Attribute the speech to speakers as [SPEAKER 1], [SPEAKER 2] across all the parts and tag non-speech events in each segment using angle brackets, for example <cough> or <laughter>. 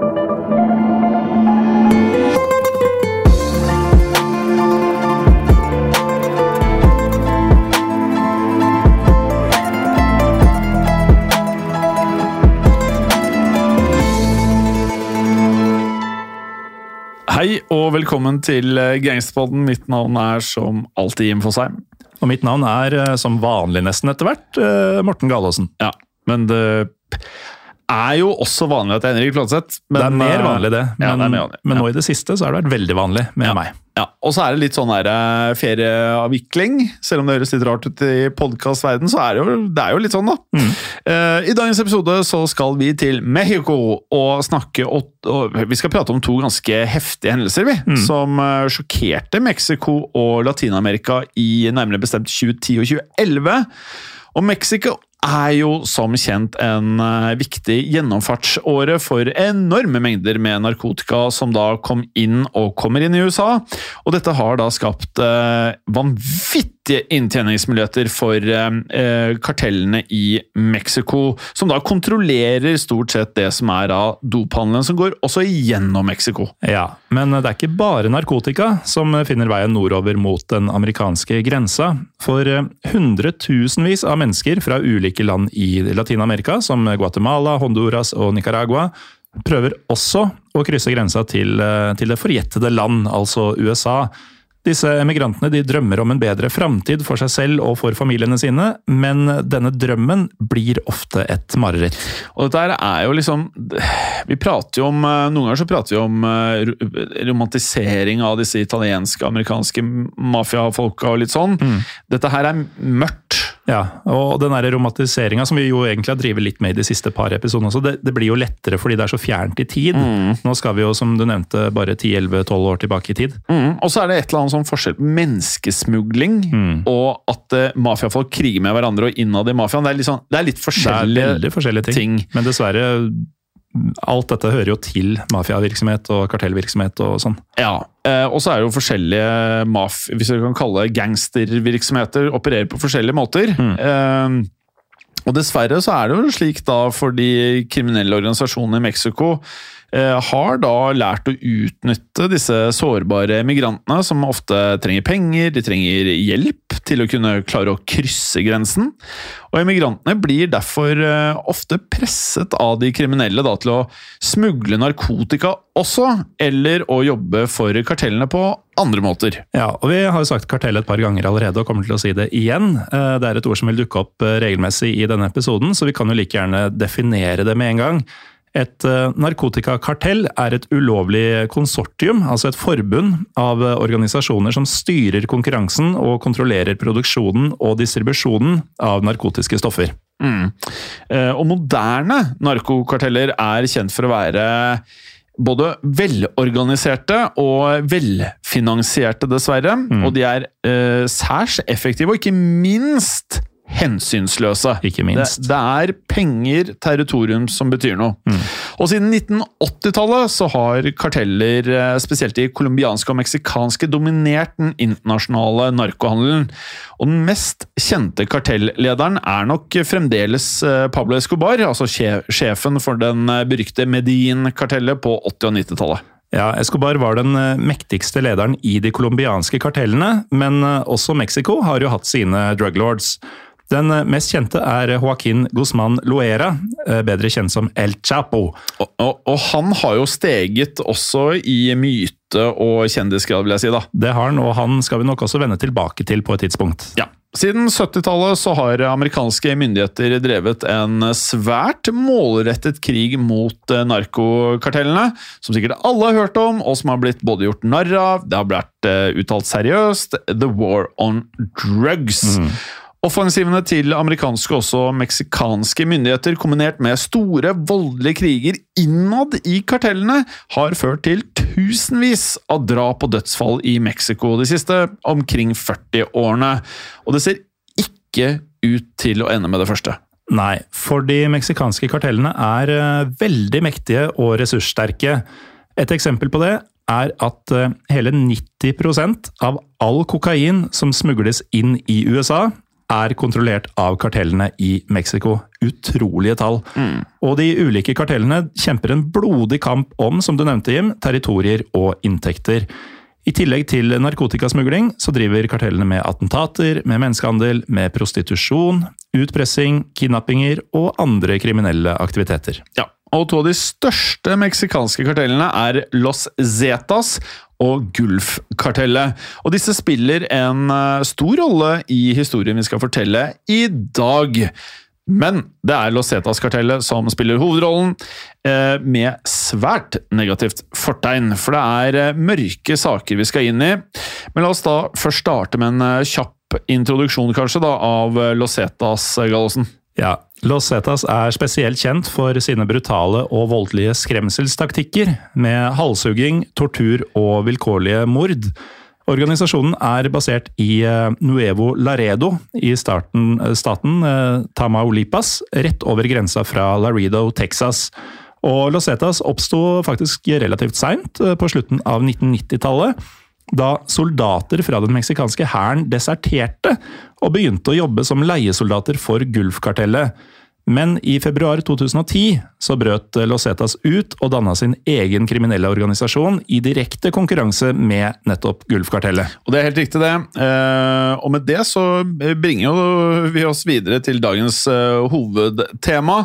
[SPEAKER 1] Hei og velkommen til eh, Gangsterpodden. Mitt navn er som alltid Jim Fosheim.
[SPEAKER 2] Og mitt navn er, eh, som vanlig nesten etter hvert, eh, Morten Galaasen.
[SPEAKER 1] Ja, men det er jo også vanlig at det er Henrik Fladseth.
[SPEAKER 2] Det er mer vanlig, det. Men,
[SPEAKER 1] ja, det vanlig.
[SPEAKER 2] men nå i det siste så har det vært veldig vanlig med
[SPEAKER 1] Ja.
[SPEAKER 2] meg.
[SPEAKER 1] Ja, Og så er det litt sånn der, eh, ferieavvikling. Selv om det høres litt rart ut i podkastverden, så er det jo, det er jo litt sånn, da.
[SPEAKER 2] Mm.
[SPEAKER 1] Eh, I dagens episode så skal vi til Mexico og snakke og, og Vi skal prate om to ganske heftige hendelser, vi.
[SPEAKER 2] Mm.
[SPEAKER 1] Som eh, sjokkerte Mexico og Latin-Amerika i nærmere bestemt 2010 og 2011. Og Mexico er jo som kjent en eh, viktig gjennomfartsåre for enorme mengder med narkotika som da kom inn og kommer inn i USA. Og dette har da skapt eh, vanvittige inntjeningsmuligheter for eh, kartellene i Mexico, som da kontrollerer stort sett det som er av dophandelen som går også gjennom Mexico.
[SPEAKER 2] Ja, Men det er ikke bare narkotika som finner veien nordover mot den amerikanske grensa. For hundretusenvis av mennesker fra ulike land i Latin-Amerika, som Guatemala, Honduras og Nicaragua, prøver også å krysse grensa til, eh, til det forjettede land, altså USA. Disse emigrantene de drømmer om en bedre framtid for seg selv og for familiene sine, men denne drømmen blir ofte et mareritt.
[SPEAKER 1] Og dette er jo liksom Vi prater jo om eh, Noen ganger så prater vi om eh, romantisering av disse italienske, amerikanske mafiafolka og litt sånn. Dette her er mørkt.
[SPEAKER 2] Ja, og den romantiseringa som vi jo egentlig har drevet litt med i de siste par episodene også, det, det blir jo lettere fordi det er så fjernt i tid. Nå skal vi jo, som du nevnte, bare 10-11-12 år tilbake i tid.
[SPEAKER 1] Mm. Og så er det et eller annet sånn forskjell på menneskesmugling og at uh, mafiafolk kriger med hverandre og innad i mafiaen. Det er litt, sånn, det er litt
[SPEAKER 2] Det er
[SPEAKER 1] forskjellige
[SPEAKER 2] veldig forskjellige ting.
[SPEAKER 1] ting.
[SPEAKER 2] Men dessverre, alt dette hører jo til mafiavirksomhet og kartellvirksomhet og sånn.
[SPEAKER 1] Ja, eh, og så er det jo forskjellige maf... Hvis vi kan kalle det gangstervirksomheter, opererer på forskjellige måter. Mm. og dessverre så er det jo slik da for de kriminelle organisasjonene i Mexico eh, har da lært å utnytte disse sårbare migrantene, som ofte trenger penger, de trenger hjelp til å kunne klare å krysse grensen. Og Emigrantene blir derfor eh, ofte presset av de kriminelle da, til å smugle narkotika også, eller å jobbe for kartellene på andre måter.
[SPEAKER 2] Ja, og Vi har jo sagt kartell et par ganger allerede og kommer til å si det igjen. Eh, Det er et ord som vil dukke opp eh, regelmessig i denne episoden, så vi kan jo like gjerne definere det med en gang. Et eh, narkotikakartell er et ulovlig konsortium, altså et forbund av eh, organisasjoner som styrer konkurransen og kontrollerer produksjonen og distribusjonen av narkotiske stoffer.
[SPEAKER 1] Mm. Eh, Og moderne narkokarteller er kjent for å være både velorganiserte og velfinansierte, dessverre. Og de er eh, særs effektive, og ikke minst hensynsløse.
[SPEAKER 2] Ikke minst.
[SPEAKER 1] Det, det er penger, territorium, som betyr noe. Og siden 1980-tallet så har karteller, eh, spesielt de colombianske og meksikanske, dominert den internasjonale narkohandelen. Og den mest kjente kartellederen er nok fremdeles eh, Pablo Escobar, altså sjefen for den eh, berykte Medin-kartellet på 80- og 90-tallet.
[SPEAKER 2] Ja, Escobar var den mektigste lederen i de colombianske kartellene, men også Mexico har jo hatt sine druglords. Den eh, mest kjente er Joaquin Guzman Loera, eh, bedre kjent som El Chapo.
[SPEAKER 1] Og, og, og han har jo steget også i myte og kjendisgrad, vil jeg si. da.
[SPEAKER 2] Det har han, og han skal vi nok også vende tilbake til på et tidspunkt.
[SPEAKER 1] Ja. Siden 70-tallet så har amerikanske myndigheter drevet en svært målrettet krig mot eh, narkokartellene, som sikkert alle har hørt om, og som har blitt både gjort narr av, det har blitt uttalt seriøst, The War on Drugs. Offensivene til amerikanske og meksikanske myndigheter, kombinert med store, voldelige kriger innad i kartellene, har ført til tusenvis av drap og dødsfall i Mexico de siste omkring 40 årene. Og det ser ikke ut til å ende med det første.
[SPEAKER 2] Nei, for de meksikanske kartellene er eh, veldig mektige og ressurssterke. Et eksempel på det er at eh, hele 90% av all kokain som smugles inn i USA, er kontrollert av kartellene i Mexico. Utrolige tall. Mm. Og de ulike kartellene kjemper en blodig kamp om, som du nevnte, Jim, territorier og inntekter. I tillegg til narkotikasmugling så driver kartellene med attentater, med menneskehandel, med prostitusjon, utpressing, kidnappinger og andre kriminelle aktiviteter.
[SPEAKER 1] Ja, og to av de største meksikanske kartellene er Los Zetas og Gulf-kartellet. Og disse spiller en eh, stor rolle i historien vi skal fortelle i dag. Men det er Los Zetas-kartellet som spiller hovedrollen, eh, med svært negativt fortegn. For det er eh, mørke saker vi skal inn i. Men la oss da først starte med en kjapp introduksjon, kanskje, da, av Los Zetas, Gallosen.
[SPEAKER 2] Ja, Los Zetas er spesielt kjent for sine brutale og voldelige skremselstaktikker, med halshugging, tortur og vilkårlige mord. Organisasjonen er basert i eh, Nuevo Laredo i starten, eh, staten eh, Tamaulipas, rett over grensa fra Laredo, Texas. Og Los Zetas oppsto faktisk relativt seint, på slutten av 1990-tallet da soldater fra den meksikanske hæren deserterte og begynte å jobbe som leiesoldater for Gulf-kartellet. Men i februar 2010 så brøt Los Zetas ut og danna sin egen kriminelle organisasjon i direkte konkurranse med nettopp Gulf-kartellet.
[SPEAKER 1] Og Det er helt riktig, det. Eh, og med det så bringer vi oss videre til dagens eh, hovedtema.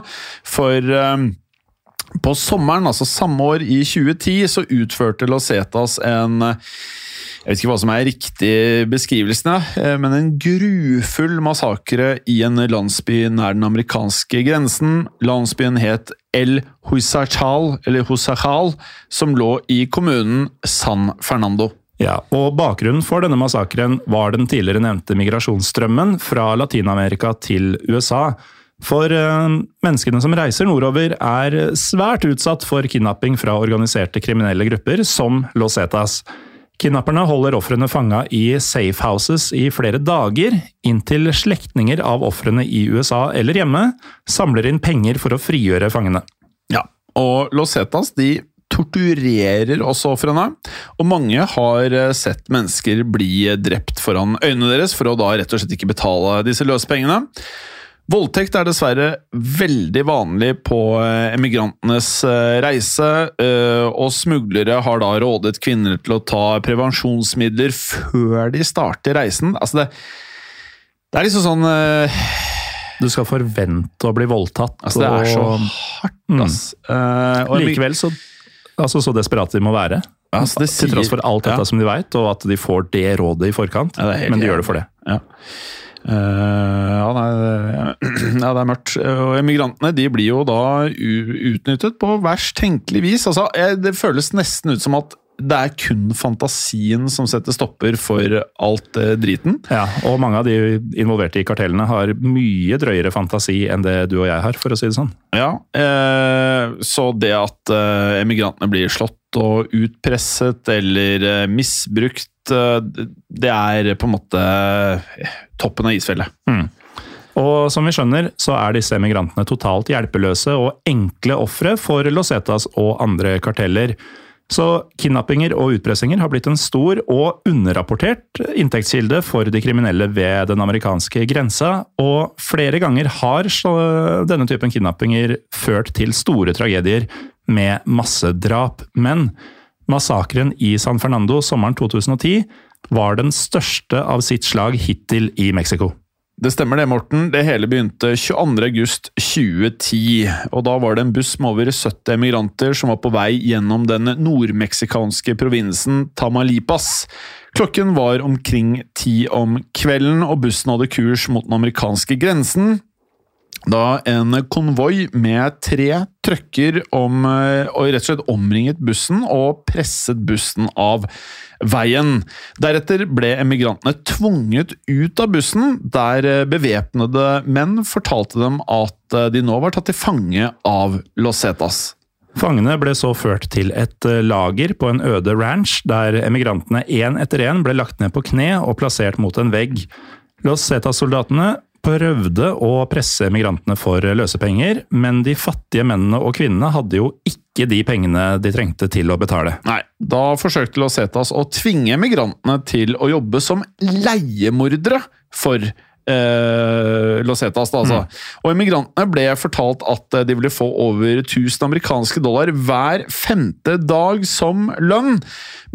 [SPEAKER 1] For eh, på sommeren, altså samme år i 2010, så utførte Los Zetas en jeg vet ikke hva som er riktig beskrivelsene, eh, men en grufull massakre i en landsby nær den amerikanske grensen. Landsbyen het El Husachal, eller Husachal, som lå i kommunen San Fernando.
[SPEAKER 2] Ja, og Bakgrunnen for denne massakren var den tidligere nevnte migrasjonsstrømmen fra Latin-Amerika til USA. For øh, menneskene som reiser nordover, er svært utsatt for kidnapping fra organiserte kriminelle grupper som Los Zetas. Kidnapperne holder ofrene fanga i safehouses i flere dager, inntil slektninger av ofrene i USA eller hjemme samler inn penger for å frigjøre fangene.
[SPEAKER 1] Ja, og Los Zetas de torturerer også ofrene, og mange har eh, sett mennesker bli drept foran øynene deres for å da rett og slett ikke betale disse løsepengene. Voldtekt er dessverre veldig vanlig på eh, emigrantenes eh, reise, eh, og smuglere har da rådet kvinner til å ta prevensjonsmidler før de starter reisen. Altså det, det er liksom sånn
[SPEAKER 2] Du skal forvente å bli voldtatt.
[SPEAKER 1] Altså det er så hardt, mm. ass.
[SPEAKER 2] Mm. Likevel så, altså, så desperate de må være. Altså, til tross for alt dette ja. som de veit, og at de får det rådet i forkant. Ja, men de gjør det for det.
[SPEAKER 1] Ja. Uh, ja, det er mørkt. Og Emigrantene de blir jo da utnyttet på verst tenkelig vis. Altså, det føles nesten ut som at det er kun fantasien som setter stopper for alt eh, driten.
[SPEAKER 2] Ja, og mange av de involverte i kartellene har mye drøyere fantasi enn det du og jeg har, for å si det sånn.
[SPEAKER 1] Ja, eh, så det at eh, emigrantene blir slått og utpresset eller eh, misbrukt Eh, det er på en måte toppen av isfjellet. Mm.
[SPEAKER 2] Og som vi skjønner, så er disse emigrantene totalt hjelpeløse og enkle ofre for Losetas og andre karteller. Så kidnappinger og utpressinger har blitt en stor og underrapportert inntektskilde for de kriminelle ved den amerikanske grensa, og flere ganger har denne typen kidnappinger ført til store tragedier med massedrap. Men Massakren i San Fernando sommeren 2010 var den største av sitt slag hittil i Mexico.
[SPEAKER 1] Det stemmer det, Morten. Det hele begynte 22.8.2010. og Da var det en buss med over 70 emigranter som var på vei gjennom den nordmeksikanske provinsen Tamalipas. Klokken var omkring ti om kvelden, og bussen hadde kurs mot den amerikanske grensen da en konvoi med tre trøkker om, eh, rett og slett omringet bussen og presset bussen av veien. Deretter ble emigrantene tvunget ut av bussen, der eh, bevæpnede menn fortalte dem at eh, de nå var tatt til fange av Los Zetas.
[SPEAKER 2] Fangene ble så ført til et lager på en øde ranch, der emigrantene én etter én ble lagt ned på kne og plassert mot en vegg. Los Zetas-soldatene prøvde å presse emigrantene for løsepenger, men de fattige mennene og kvinnene hadde jo ikke de pengene de trengte til å betale.
[SPEAKER 1] Nei, da forsøkte Losetas å tvinge migrantene til å jobbe som leiemordere for eh, Losetas. Da, altså. Og emigrantene ble fortalt at eh, de ville få over 1000 amerikanske dollar hver femte dag som lønn.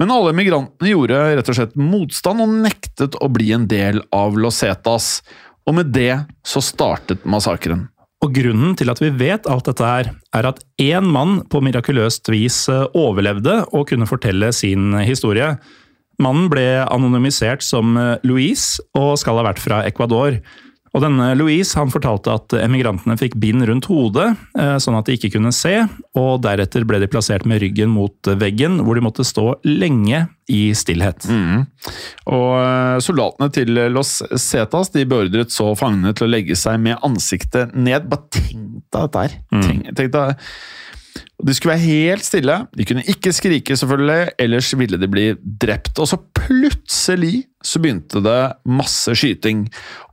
[SPEAKER 1] Men alle emigrantene gjorde rett og slett motstand og nektet å bli en del av Losetas. Og med det så startet massakren.
[SPEAKER 2] Og Grunnen til at vi vet alt dette her, er at én mann på mirakuløst vis eh, overlevde og kunne fortelle sin historie. Mannen ble anonymisert som eh, Louise og skal ha vært fra Ecuador. Og denne Louise han fortalte at emigrantene fikk bind rundt hodet, eh, sånn at de ikke kunne se, og deretter ble de plassert med ryggen mot veggen, hvor de måtte stå lenge i stillhet.
[SPEAKER 1] Mm. Og eh, Soldatene til Los Setas, de beordret så fangene til å legge seg med ansiktet ned. Bare tenk deg dette her! Tenk, tenk deg de skulle være helt stille, de kunne ikke skrike, selvfølgelig, ellers ville de bli drept. Og så plutselig så begynte det masse skyting.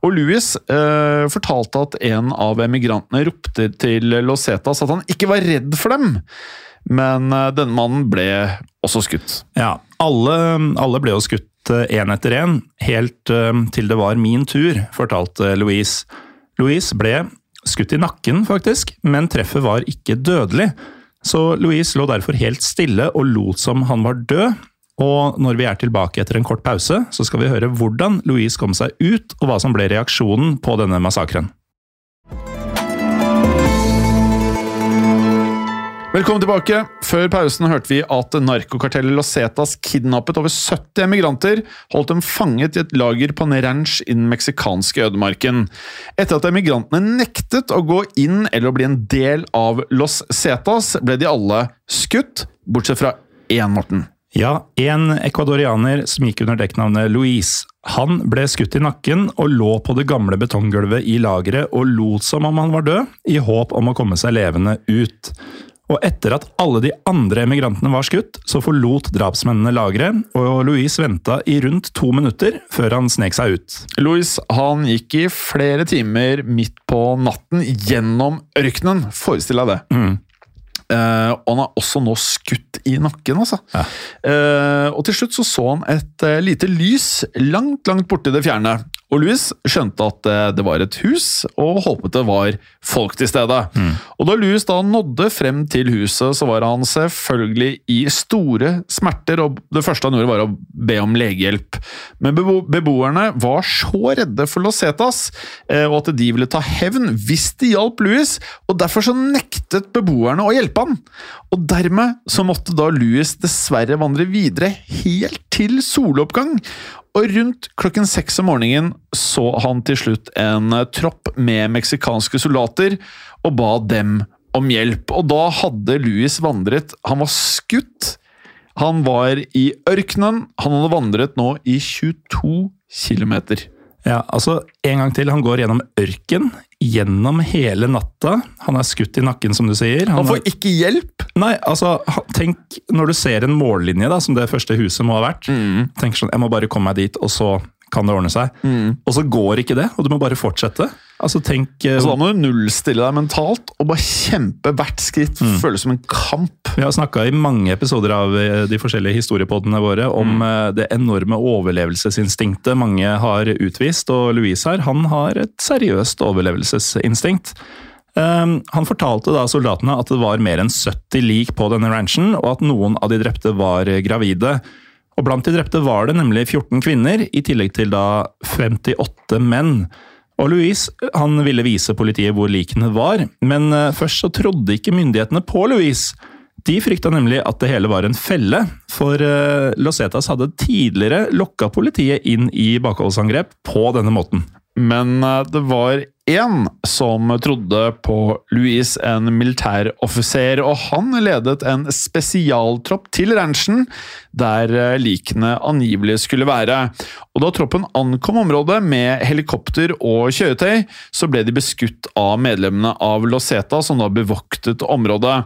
[SPEAKER 1] Og Louis eh, fortalte at en av emigrantene ropte til Losetas at han ikke var redd for dem. Men eh, denne mannen ble også skutt.
[SPEAKER 2] Ja, alle, alle ble jo skutt én etter én, helt eh, til det var min tur, fortalte Louise. Louise ble skutt i nakken, faktisk, men treffet var ikke dødelig. Så Louise lå derfor helt stille og lot som han var død. Og når vi er tilbake etter en kort pause, så skal vi høre hvordan Louise kom seg ut, og hva som ble reaksjonen på denne massakren.
[SPEAKER 1] Velkommen tilbake. Før pausen hørte vi at narkokartellet Los Zetas kidnappet over 70 emigranter, holdt dem fanget i et lager på en ranch i den meksikanske ødemarken. Etter at emigrantene nektet å gå inn eller å bli en del av Los Zetas, ble de alle skutt, bortsett fra én, Morten.
[SPEAKER 2] Ja, en ecuadorianer som gikk under dekknavnet Louise. Han ble skutt i nakken og lå på det gamle betonggulvet i lageret og lot som om han var død, i håp om å komme seg levende ut. Og etter at alle de andre emigrantene var skutt, så forlot drapsmennene lageret, og Louise venta i rundt to minutter før han snek seg ut.
[SPEAKER 1] Louis han gikk i flere timer midt på natten gjennom ørkenen. Forestill deg det.
[SPEAKER 2] Mm.
[SPEAKER 1] Uh, og han er også nå skutt i nakken, altså.
[SPEAKER 2] Ja.
[SPEAKER 1] Uh, og til slutt så, så han et uh, lite lys langt, langt borte i det fjerne. Og Louis skjønte at eh, det var et hus, og håpet det var folk til stede. Og da Louis da nådde frem til huset, så var han selvfølgelig i store smerter, og det første han gjorde var å be om legehjelp. Men bebo beboerne var så redde for Losetas, eh, og at de ville ta hevn hvis de hjalp Louis, og derfor så nektet beboerne å hjelpe han. Og dermed så måtte da Louis dessverre vandre videre helt til soloppgang. Og rundt klokken seks om morgenen så han til slutt en eh, tropp med meksikanske soldater og ba dem om hjelp. Og da hadde Louis vandret Han var skutt. Han var i ørkenen. Han hadde vandret nå i 22 kilometer.
[SPEAKER 2] Ja, altså En gang til. Han går gjennom ørken, gjennom hele natta. Han er skutt i nakken, som du sier.
[SPEAKER 1] Han
[SPEAKER 2] han
[SPEAKER 1] får ikke hjelp!
[SPEAKER 2] Nei, altså, tenk når du ser en mållinje, da, som det første huset må ha vært. Tenker sånn, jeg må bare komme meg dit, og så kan det ordne seg. Og så går ikke det, og du må bare fortsette. Altså, tenk Altså,
[SPEAKER 1] Så da må du nullstille deg mentalt og bare kjempe hvert skritt. Føles som en kamp.
[SPEAKER 2] Vi har snakka i mange episoder av eh, de forskjellige historiepodene våre om mm. det enorme overlevelsesinstinktet mange har utvist, og Louise her, han har et seriøst overlevelsesinstinkt. Um, Han fortalte da soldatene at det var mer enn 70 lik på denne ranchen, og at noen av de drepte var gravide. Og Blant de drepte var det nemlig 14 kvinner, i tillegg til da 58 menn. Og Louise han ville vise politiet hvor likene var, men eh, først så trodde ikke myndighetene på Louise. De frykta nemlig at det hele var en felle, for Losetas hadde tidligere lokka politiet inn i bakholdsangrep på denne måten.
[SPEAKER 1] Men eh, det var én som trodde på Louise, en militæroffiser, og han ledet en spesialtropp til ranchen, der eh, likene angivelig skulle være. Og da troppen ankom området med helikopter og kjøretøy, så ble de beskutt av medlemmene av Loseta, som da bevoktet området.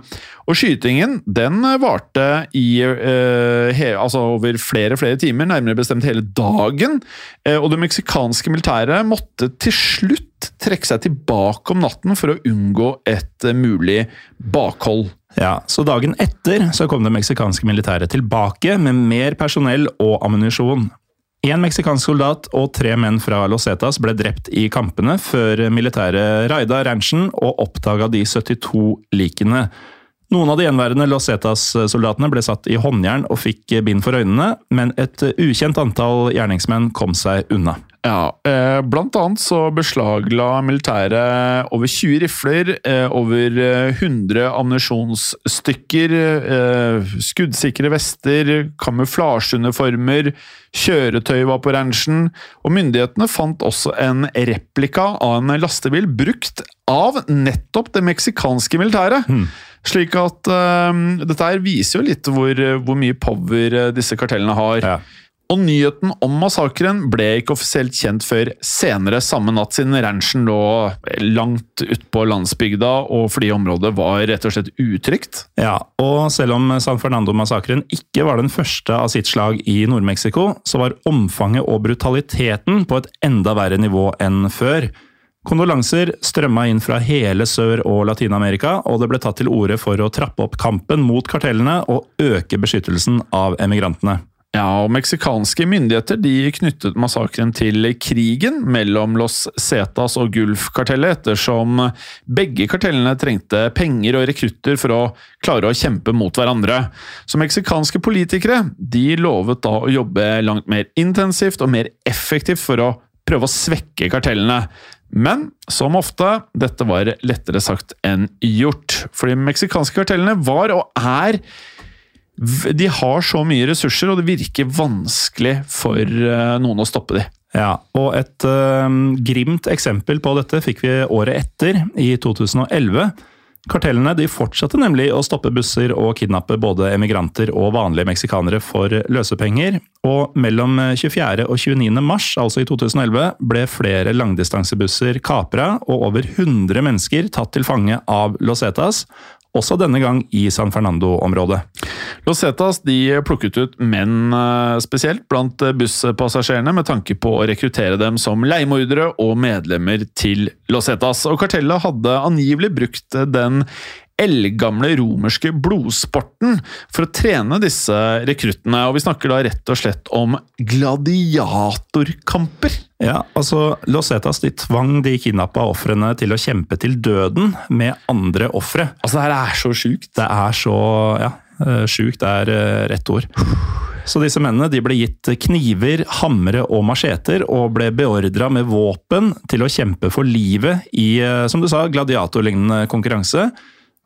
[SPEAKER 1] Og skytingen den varte i, eh, he, altså over flere flere timer, nærmere bestemt hele dagen. Eh, og det meksikanske militæret måtte til slutt trekke seg tilbake om natten for å unngå et eh, mulig bakhold.
[SPEAKER 2] Ja, Så dagen etter så kom det meksikanske militæret tilbake med mer personell og ammunisjon. Én meksikansk soldat og tre menn fra Los Zetas ble drept i kampene, før militæret raida ranchen og oppdaga de 72 likene. Noen av de gjenværende Los Zetas-soldatene ble satt i håndjern og fikk bind for øynene, men et ukjent antall gjerningsmenn kom seg unna.
[SPEAKER 1] Ja, eh, Blant annet så beslagla militæret over 20 rifler, eh, over 100 ammunisjonsstykker, eh, skuddsikre vester, kamuflasjeuniformer, kjøretøy var på ranchen, og myndighetene fant også en replika av en lastebil brukt av nettopp det meksikanske militæret.
[SPEAKER 2] Hmm.
[SPEAKER 1] Slik at uh, dette her viser jo litt hvor, hvor mye power disse kartellene har.
[SPEAKER 2] Ja.
[SPEAKER 1] Og nyheten om massakren ble ikke offisielt kjent før senere samme natt, siden ranchen lå langt utpå landsbygda, og fordi området var rett og slett utrygt.
[SPEAKER 2] Ja, og selv om San Fernando-massakren ikke var den første av sitt slag i Nord-Mexico, så var omfanget og brutaliteten på et enda verre nivå enn før. Kondolanser strømma inn fra hele Sør- og Latin-Amerika, og det ble tatt til orde for å trappe opp kampen mot kartellene og øke beskyttelsen av emigrantene.
[SPEAKER 1] Ja, og Meksikanske myndigheter de knyttet massakren til krigen mellom Los Zetas og Gulf-kartellet, ettersom begge kartellene trengte penger og rekrutter for å klare å kjempe mot hverandre. Så meksikanske politikere de lovet da å jobbe langt mer intensivt og mer effektivt for å prøve å svekke kartellene. Men som ofte, dette var lettere sagt enn gjort. For de meksikanske kartellene var og er de har så mye ressurser, og det virker vanskelig for eh, noen å stoppe dem.
[SPEAKER 2] Ja, og et uh, grimt eksempel på dette fikk vi året etter, i 2011. Kartellene de fortsatte nemlig å stoppe busser og kidnappe både emigranter og vanlige meksikanere for løsepenger. Og mellom 24. og 29. mars, altså i 2011, ble flere langdistansebusser kapra og over 100 mennesker tatt til fange av Los Zetas, også denne gang i San Fernando-området.
[SPEAKER 1] Los Zetas de plukket ut menn eh, spesielt blant busspassasjerene, med tanke på å rekruttere dem som leiemordere og medlemmer til Los Zetas. Og kartellet hadde angivelig brukt den eldgamle romerske blodsporten for å trene disse rekruttene. Og vi snakker da rett og slett om gladiatorkamper.
[SPEAKER 2] Ja, altså Losetas de tvang de kidnappa ofrene til å kjempe til døden med andre ofre.
[SPEAKER 1] Altså, det her er så sjukt.
[SPEAKER 2] Det er så ja, eh, sjukt er eh, rett ord. Så disse mennene de ble gitt kniver, hamre og macheter, og ble beordra med våpen til å kjempe for livet i, eh, som du sa, gladiatorlignende konkurranse.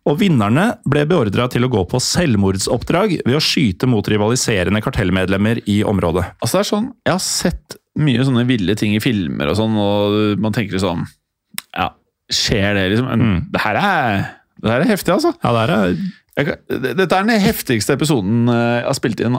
[SPEAKER 2] Og vinnerne ble beordra til å gå på selvmordsoppdrag ved å skyte mot rivaliserende kartellmedlemmer i området.
[SPEAKER 1] Altså det er sånn, Jeg har sett mye sånne ville ting i filmer og sånn, og man tenker sånn Ja, skjer det, liksom?
[SPEAKER 2] Mm.
[SPEAKER 1] det, her er, det her er heftig, altså.
[SPEAKER 2] Ja, det er
[SPEAKER 1] Jeg kan, det- dette er den heftigste episoden eh, jeg har spilt inn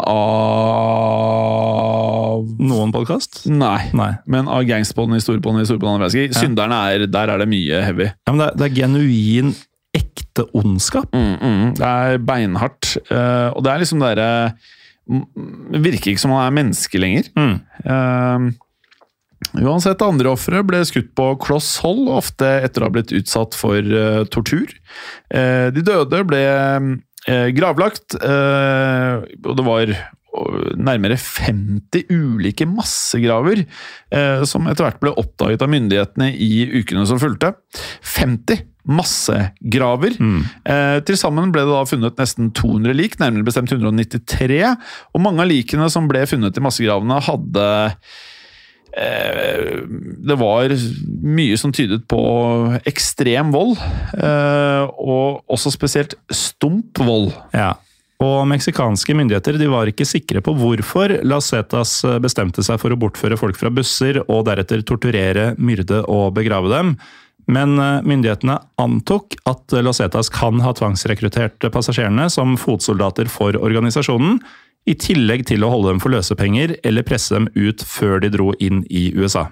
[SPEAKER 1] av
[SPEAKER 2] noen podkast?
[SPEAKER 1] Nei.
[SPEAKER 2] Nei.
[SPEAKER 1] Men av gangstbånd i Storbånd i Storbånd verdenskrig. Synderne er Der er det mye heavy.
[SPEAKER 2] Ja, men det, er- det er genuin, ekte ondskap.
[SPEAKER 1] Mm, mm, det er beinhardt. eh, og det er liksom derre virker ikke som han er menneske lenger.
[SPEAKER 2] Mm.
[SPEAKER 1] Uh, uansett, andre ofre ble skutt på kloss hold, ofte etter å ha blitt utsatt for uh, tortur. Uh, de døde ble eh, gravlagt, og det var nærmere 50 ulike massegraver eh, som etter hvert ble oppdaget av myndighetene i ukene som fulgte. 50 massegraver.
[SPEAKER 2] Mm.
[SPEAKER 1] Eh, Til sammen ble det da funnet nesten 200 lik, nærmere bestemt 193. Og mange av likene som ble funnet i massegravene, hadde eh, Det var mye som tydet på ekstrem vold, eh, og også spesielt stump vold.
[SPEAKER 2] Ja. Og meksikanske myndigheter de var ikke sikre på hvorfor Lasetas bestemte seg for å bortføre folk fra busser og deretter torturere, myrde og begrave dem. Men eh, myndighetene antok at Losetas kan ha tvangsrekruttert passasjerene som fotsoldater for organisasjonen, i tillegg til å holde dem for løsepenger eller presse dem ut før de dro inn i USA.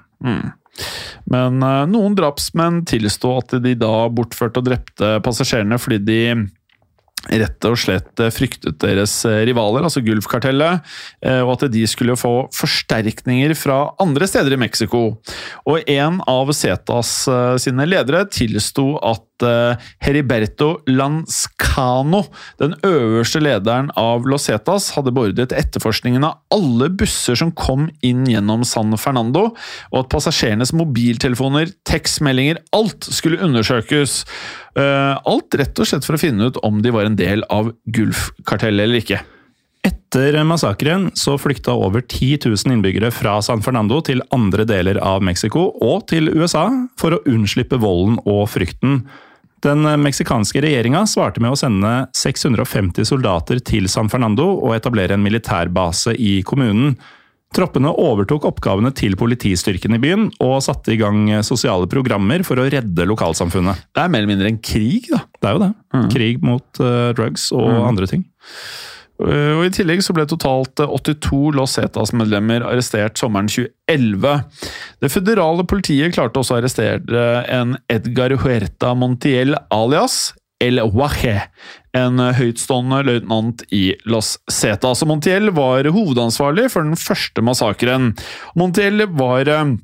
[SPEAKER 1] Men eh, noen drapsmenn tilsto at de da bortførte og drepte passasjerene fordi de rett og slett eh, fryktet deres eh, rivaler, altså Gulf-kartellet, eh, og at de skulle få forsterkninger fra andre steder i Mexico. Og en av Zetas sine ledere tilsto at Heriberto Lanzcano, den øverste lederen av Los Zetas, hadde beordret etterforskningen av alle busser som kom inn gjennom San Fernando, og at passasjerenes mobiltelefoner, tekstmeldinger, alt skulle undersøkes. Eh, alt rett og slett for å finne ut om de var en del av Gulf-kartellet eller ikke.
[SPEAKER 2] Etter massakren så flykta over 10 000 innbyggere fra San Fernando til andre deler av Mexico og til USA for å unnslippe volden og frykten. Den meksikanske regjeringa svarte med å sende 650 soldater til San Fernando og etablere en militærbase i kommunen. Troppene overtok oppgavene til politistyrken i byen og satte i gang sosiale programmer for å redde lokalsamfunnet.
[SPEAKER 1] Det er mer eller mindre en krig, da.
[SPEAKER 2] Det er jo det. Krig mot uh, drugs og andre ting.
[SPEAKER 1] Uh, Og I tillegg så ble totalt uh, 82 Los Zetas-medlemmer arrestert sommeren 2011. Det føderale politiet klarte også å arrestere en Edgar Huerta Montiel alias El Waje, en høytstående løytnant i Los Cetas. Montiel var hovedansvarlig for den første massakren. Montiel var uh,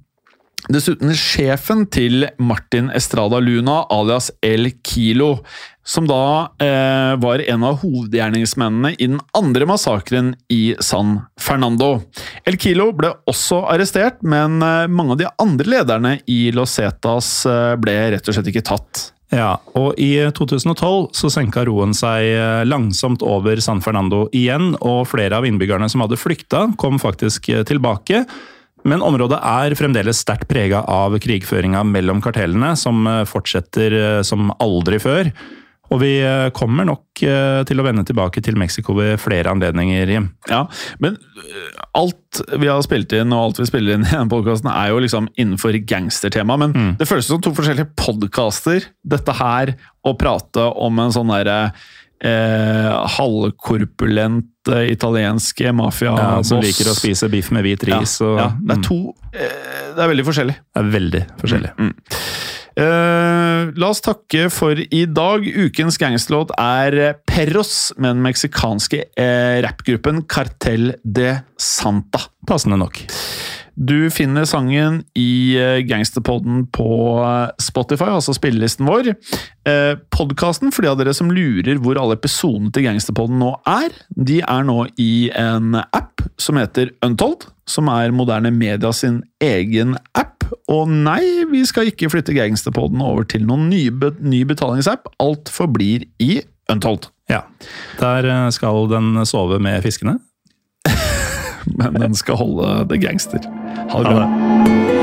[SPEAKER 1] Dessuten sjefen til Martin Estrada Luna, alias El Kilo, som da eh, var en av hovedgjerningsmennene i den andre massakren i San Fernando. El Kilo ble også arrestert, men eh, mange av de andre lederne i Los Zetas eh, ble rett og slett ikke tatt.
[SPEAKER 2] Ja, og i 2012 så senka roen seg eh, langsomt over San Fernando igjen, og flere av innbyggerne som hadde flykta, kom faktisk eh, tilbake. Men området er fremdeles sterkt prega av krigføringa mellom kartellene, som eh, fortsetter som aldri før. Og vi eh, kommer nok eh, til å vende tilbake til Mexico ved flere anledninger, Jim.
[SPEAKER 1] Ja, men øh, alt vi har spilt inn, og alt vi spiller inn i denne podkasten, er jo liksom innenfor gangstertema. Men det føles som to forskjellige podkaster. Dette her, å prate om en sånn derre eh, halvkorpulent eh, italiensk mafiaboss
[SPEAKER 2] som liker å spise biff med hvit ris.
[SPEAKER 1] ja,
[SPEAKER 2] og,
[SPEAKER 1] ja, det er
[SPEAKER 2] Mm.
[SPEAKER 1] to eh, Det er veldig forskjellig.
[SPEAKER 2] Det er veldig forskjellig.
[SPEAKER 1] Eh, la oss takke for i dag. Ukens gangsterlåt er Perros med den meksikanske eh, rappgruppen Cartel de Santa.
[SPEAKER 2] Passende nok.
[SPEAKER 1] Du finner sangen i eh, Gangsterpodden på Spotify, altså spillelisten vår. Eh, Podkasten, for de av dere som lurer hvor alle episodene til Gangsterpodden nå er, de er nå i en app som heter Untold, som er moderne media sin egen app. Og nei, vi skal ikke flytte gangsterpoden over til noen ny, ny betalingsapp. Alt forblir i Untold.
[SPEAKER 2] Ja. Der eh, skal den sove med fiskene. <laughs>
[SPEAKER 1] Men den skal holde det gangster. Ha det bra.